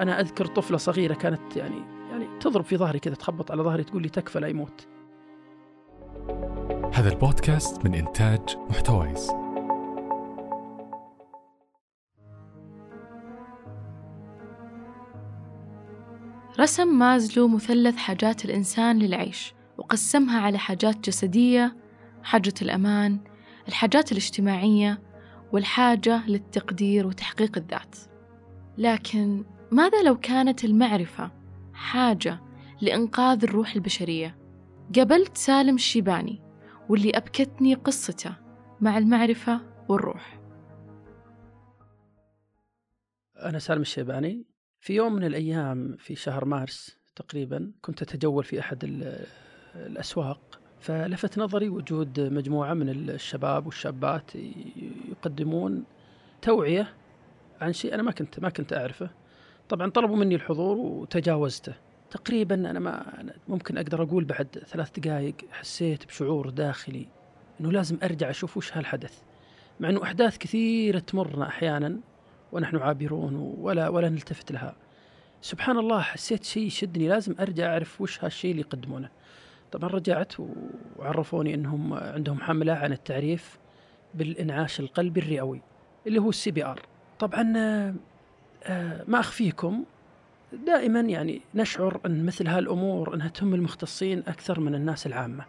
أنا أذكر طفلة صغيرة كانت يعني يعني تضرب في ظهري كذا تخبط على ظهري تقول لي تكفى لا يموت. هذا البودكاست من إنتاج محتويس. رسم مازلو مثلث حاجات الإنسان للعيش وقسمها على حاجات جسدية حاجة الأمان الحاجات الاجتماعية والحاجة للتقدير وتحقيق الذات. لكن ماذا لو كانت المعرفة حاجة لإنقاذ الروح البشرية؟ قابلت سالم الشيباني واللي أبكتني قصته مع المعرفة والروح. أنا سالم الشيباني. في يوم من الأيام في شهر مارس تقريبا كنت أتجول في أحد الأسواق فلفت نظري وجود مجموعة من الشباب والشابات يقدمون توعية عن شيء أنا ما كنت ما كنت أعرفه. طبعا طلبوا مني الحضور وتجاوزته. تقريبا أنا ما ممكن أقدر أقول بعد ثلاث دقائق حسيت بشعور داخلي أنه لازم أرجع أشوف وش هالحدث. مع أنه أحداث كثيرة تمرنا أحيانا ونحن عابرون ولا ولا نلتفت لها. سبحان الله حسيت شيء يشدني لازم أرجع أعرف وش هالشيء اللي يقدمونه. طبعا رجعت وعرفوني إنهم عندهم حملة عن التعريف بالإنعاش القلبي الرئوي اللي هو ال CPR. طبعا ما أخفيكم. دائما يعني نشعر أن مثل هالأمور إنها تهم المختصين أكثر من الناس العامة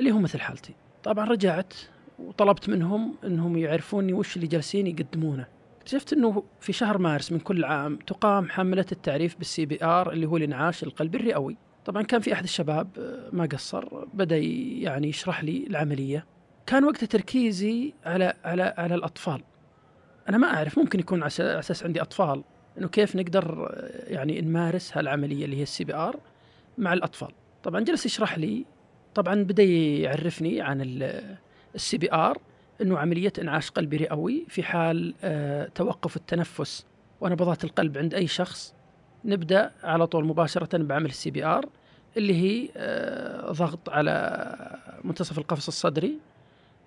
اللي هو مثل حالتي. طبعا رجعت وطلبت منهم إنهم يعرفوني وش اللي جالسين يقدمونه. اكتشفت إنه في شهر مارس من كل عام تقام حملة التعريف بال CPR اللي هو الإنعاش القلبي الرئوي. طبعا كان في أحد الشباب آه، ما قصر بدأ يعني يشرح لي العملية. كان وقت تركيزي على على على الأطفال. أنا ما أعرف ممكن يكون على أساس عندي أطفال. إنه كيف نقدر يعني نمارس هالعملية اللي هي ال CPR مع الأطفال. طبعا جلس يشرح لي طبعا بدأ يعرفني عن ال CPR إنه عملية إنعاش قلبي رئوي في حال آه توقف التنفس ونبضات القلب عند أي شخص. نبدأ على طول مباشرة بعمل ال CPR اللي هي آه ضغط على منتصف القفص الصدري.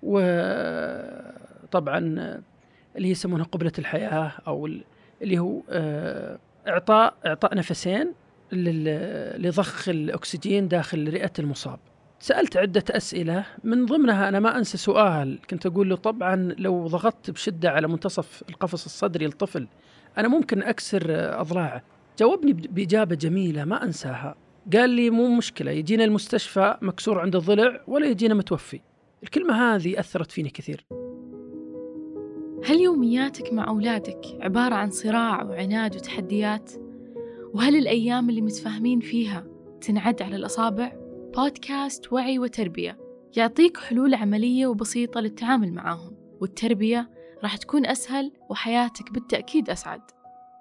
وطبعا اللي يسمونها قبلة الحياة أو اللي هو آه إعطاء إعطاء نفسين لضخ الأكسجين داخل رئة المصاب. سألت عدة أسئلة من ضمنها أنا ما أنسى سؤال كنت أقول له طبعا لو ضغطت بشدة على منتصف القفص الصدري للطفل أنا ممكن أكسر أضلاعه. جاوبني بإجابة جميلة ما أنساها. قال لي مو مشكلة يجينا المستشفى مكسور عند الضلع ولا يجينا متوفي. الكلمة هذه أثرت فيني كثير. هل يومياتك مع أولادك عبارة عن صراع وعناد وتحديات؟ وهل الأيام اللي متفاهمين فيها تنعد على الأصابع؟ بودكاست وعي وتربية يعطيك حلول عملية وبسيطة للتعامل معاهم والتربية راح تكون أسهل وحياتك بالتأكيد أسعد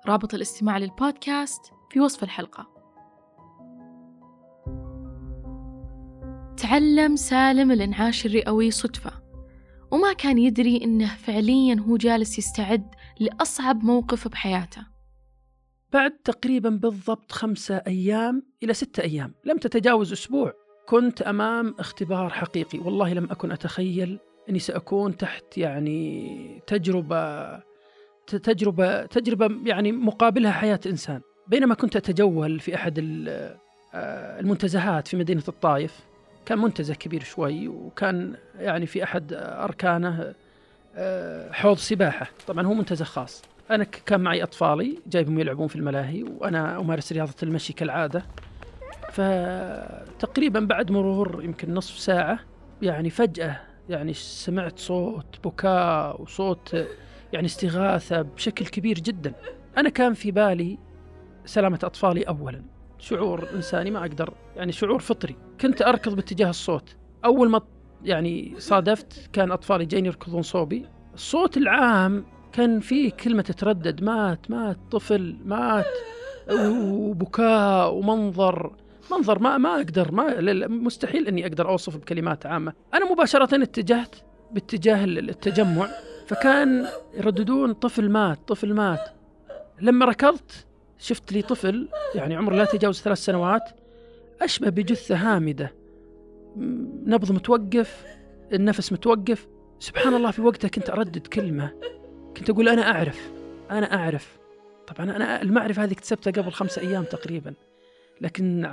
رابط الاستماع للبودكاست في وصف الحلقة تعلم سالم الإنعاش الرئوي صدفة وما كان يدري إنه فعليا هو جالس يستعد لأصعب موقف بحياته. بعد تقريبا بالضبط خمسة أيام إلى ستة أيام لم تتجاوز أسبوع كنت أمام اختبار حقيقي. والله لم أكن أتخيل أني سأكون تحت يعني تجربة تجربة تجربة يعني مقابلها حياة إنسان. بينما كنت أتجول في أحد آه، المنتزهات في مدينة الطائف. كان منتزه كبير شوي وكان يعني في أحد أركانه آه، حوض سباحة. طبعا هو منتزه خاص. أنا كان معي أطفالي جايبهم يلعبون في الملاهي وأنا أمارس رياضة المشي كالعادة. فتقريبا بعد مرور يمكن نصف ساعة يعني فجأة يعني سمعت صوت بكاء وصوت يعني استغاثة بشكل كبير جدا. أنا كان في بالي سلامة أطفالي أولا. شعور إنساني ما أقدر يعني شعور فطري. كنت أركض باتجاه الصوت. أول ما يعني صادفت كان أطفالي جايين يركضون صوبي. الصوت العام كان فيه كلمة تتردد مات مات طفل مات وبكاء ومنظر منظر ما ما أقدر ما مستحيل إني أقدر أوصف بكلمات عامة. أنا مباشرة اتجهت باتجاه التجمع فكان يرددون طفل مات طفل مات. لما ركضت شفت لي طفل يعني عمره لا يتجاوز ثلاث سنوات أشبه بجثة هامدة. نبض متوقف النفس متوقف. سبحان الله في وقتها كنت أردد كلمة. كنت أقول أنا أعرف أنا أعرف. طبعا أنا المعرفة هذه اكتسبتها قبل خمسة أيام تقريبا. لكن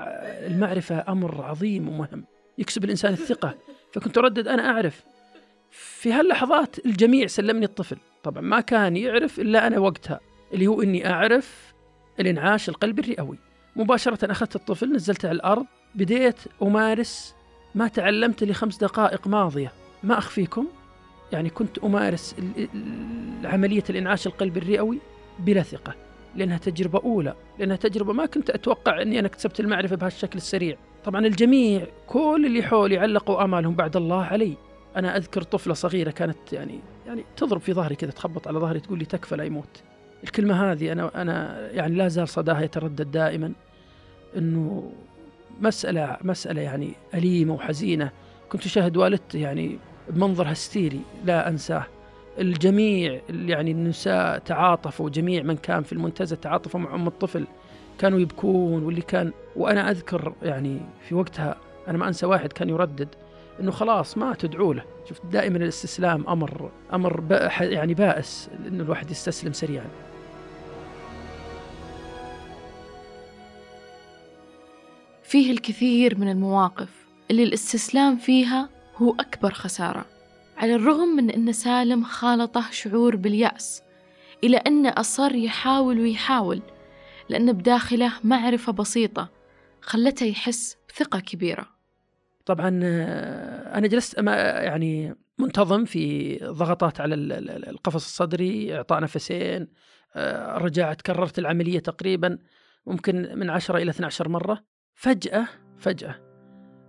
المعرفة أمر عظيم ومهم يكسب الإنسان الثقة. فكنت أردد أنا أعرف. في هاللحظات الجميع سلمني الطفل. طبعا ما كان يعرف إلا أنا وقتها اللي هو إني أعرف الإنعاش القلبي الرئوي. مباشرة أخذت الطفل نزلته على الأرض بديت أمارس ما تعلمت لخمس دقائق ماضية ما أخفيكم؟ يعني كنت أمارس عملية الإنعاش القلبي الرئوي بلا ثقة لأنها تجربة أولى لأنها تجربة ما كنت أتوقع أني أنا اكتسبت المعرفة بهالشكل السريع. طبعا الجميع كل اللي حولي علقوا آمالهم بعد الله علي. أنا أذكر طفلة صغيرة كانت يعني يعني تضرب في ظهري كذا تخبط على ظهري تقول لي تكفى لا يموت. الكلمة هذه أنا أنا يعني لا زال صداها يتردد دائما أنه مسألة مسألة يعني أليمة وحزينة. كنت أشاهد والدتي يعني بمنظر هستيري لا أنساه. الجميع يعني النساء تعاطفوا جميع من كان في المنتزه تعاطفوا مع أم الطفل. كانوا يبكون واللي كان وأنا أذكر يعني في وقتها أنا ما أنسى واحد كان يردد إنه خلاص ما تدعوا له. شفت دائما الاستسلام أمر أمر يعني بائس انه الواحد يستسلم سريعا. فيه الكثير من المواقف اللي الاستسلام فيها هو أكبر خسارة على الرغم من أن سالم خالطه شعور باليأس إلى أنه أصر يحاول ويحاول لأن بداخله معرفة بسيطة خلته يحس بثقة كبيرة. طبعا آه، أنا جلست يعني منتظم في ضغطات على القفص الصدري إعطاء نفسين آه، رجعت كررت العملية تقريبا ممكن من 10 إلى 12 مرة. فجأة فجأة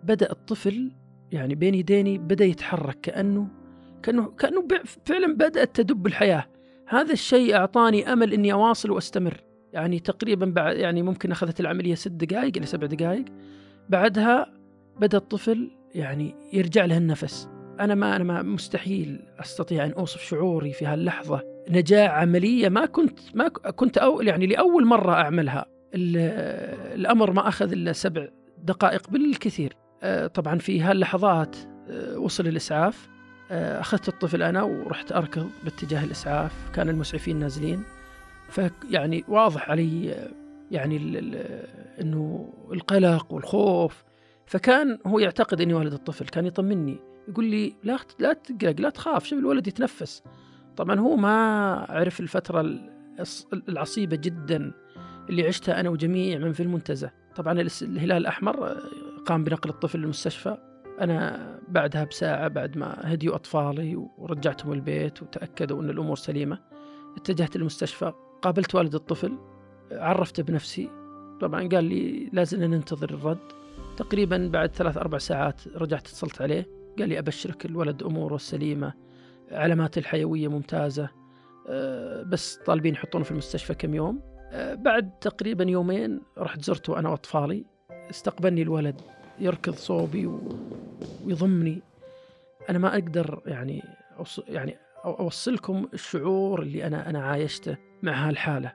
بدأ الطفل يعني بين يديني بدأ يتحرك كأنه كأنه كأنه فعلا بدأت تدب الحياة. هذا الشيء أعطاني أمل إني أواصل وأستمر. يعني تقريبا بعد يعني ممكن أخذت العملية ست دقائق إلى سبع دقائق. بعدها بدأ الطفل يعني يرجع له النفس. أنا ما أنا ما مستحيل أستطيع أن أوصف شعوري في هاللحظة. نجاح عملية ما كنت ما كنت أو يعني لأول مرة أعملها. الأمر ما أخذ إلا سبع دقائق بالكثير. آه، طبعا في هاللحظات آه، وصل الإسعاف. آه، أخذت الطفل أنا ورحت أركض باتجاه الإسعاف كان المسعفين نازلين. فيعني واضح علي يعني أنه القلق والخوف. فكان هو يعتقد أني والد الطفل كان يطمني يقول لي لا لا تقلق لا تخاف شوف الولد يتنفس. طبعا هو ما عرف الفترة العصيبة جدا. اللي عشتها أنا وجميع من في المنتزه. طبعا الهلال الأحمر آه، قام بنقل الطفل للمستشفى. أنا بعدها بساعة بعد ما هديوا أطفالي ورجعتهم البيت وتأكدوا أن الأمور سليمة اتجهت للمستشفى قابلت والد الطفل عرفته بنفسي. طبعا قال لي لازم ننتظر الرد. تقريبا بعد ثلاث أربع ساعات رجعت اتصلت عليه. قال لي أبشرك الولد أموره سليمة علامات الحيوية ممتازة آه، بس طالبين يحطونه في المستشفى كم يوم. بعد تقريبا يومين رحت زرته أنا وأطفالي. استقبلني الولد يركض صوبي ويضمني. أنا ما أقدر يعني يعني أوصلكم الشعور اللي أنا أنا عايشته مع هالحالة.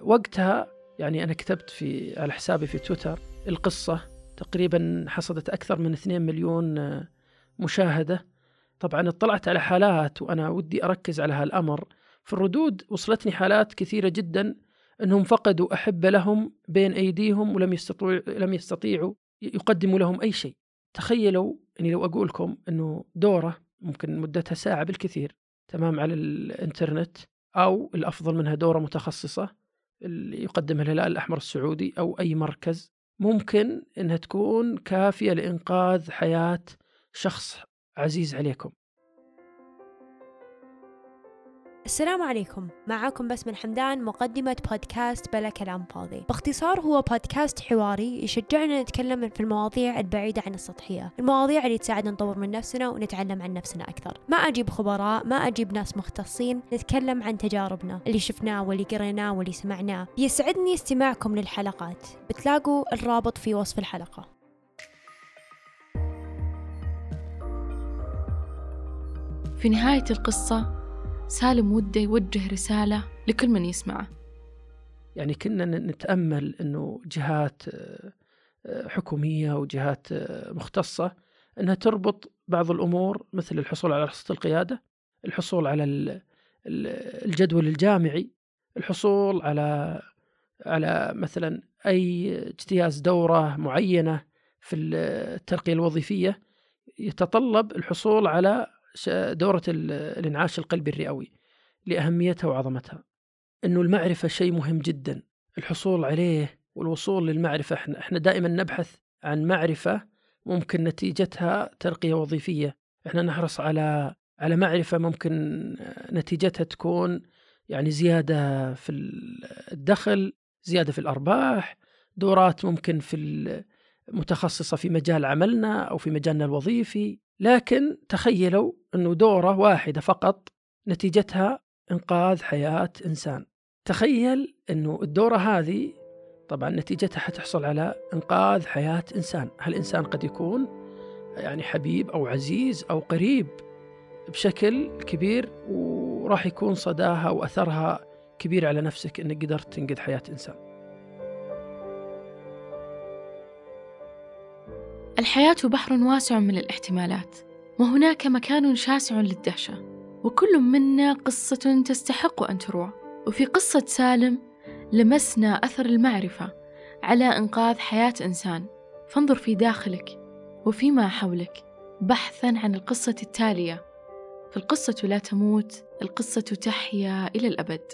وقتها يعني أنا كتبت في على حسابي في تويتر القصة. تقريبا حصدت أكثر من 2 مليون آه، مشاهدة. طبعا اطلعت على حالات وأنا ودي أركز على هالأمر. في الردود وصلتني حالات كثيرة جدا. أنهم فقدوا أحبة لهم بين أيديهم ولم يستطيعوا لم يستطيعوا يقدموا لهم أي شيء. تخيلوا أني لو أقول لكم أنه دورة ممكن مدتها ساعة بالكثير تمام على الإنترنت أو الأفضل منها دورة متخصصة اللي يقدمها الهلال الأحمر السعودي أو أي مركز ممكن أنها تكون كافية لإنقاذ حياة شخص عزيز عليكم. السلام عليكم. معاكم بسمة حمدان مقدمة بودكاست بلا كلام فاضي. باختصار هو بودكاست حواري يشجعنا نتكلم في المواضيع البعيدة عن السطحية. المواضيع اللي تساعدنا نطور من نفسنا ونتعلم عن نفسنا أكثر. ما أجيب خبراء ما أجيب ناس مختصين نتكلم عن تجاربنا اللي شفناه واللي قريناه واللي سمعناه. يسعدني استماعكم للحلقات. بتلاقوا الرابط في وصف الحلقة. في نهاية القصة سالم وده يوجه رسالة لكل من يسمعه. يعني كنا نتأمل أنه جهات آه، حكومية وجهات آه، مختصة أنها تربط بعض الأمور مثل الحصول على رخصة القيادة الحصول على الجدول الجامعي الحصول على على مثلا أي اجتياز دورة معينة في الترقية الوظيفية يتطلب الحصول على دورة الإنعاش القلبي الرئوي لأهميتها وعظمتها. أنه المعرفة شيء مهم جدا. الحصول عليه والوصول للمعرفة إحنا, إحنا دائما نبحث عن معرفة ممكن نتيجتها ترقية وظيفية. إحنا نحرص على على معرفة ممكن نتيجتها تكون يعني زيادة في الدخل زيادة في الأرباح دورات ممكن في متخصصة في مجال عملنا أو في مجالنا الوظيفي. لكن تخيلوا أنه دورة واحدة فقط نتيجتها إنقاذ حياة إنسان. تخيل أنه الدورة هذه طبعا نتيجتها حتحصل على إنقاذ حياة إنسان. هالإنسان قد يكون يعني حبيب أو عزيز أو قريب بشكل كبير وراح يكون صداها وأثرها كبير على نفسك أنك قدرت تنقذ حياة إنسان؟ الحياة بحر واسع من الاحتمالات وهناك مكان شاسع للدهشة وكل منا قصة تستحق أن تروى. وفي قصة سالم لمسنا أثر المعرفة على إنقاذ حياة إنسان. فانظر في داخلك وفيما حولك بحثا عن القصة التالية. فالقصة لا تموت القصة تحيا إلى الأبد.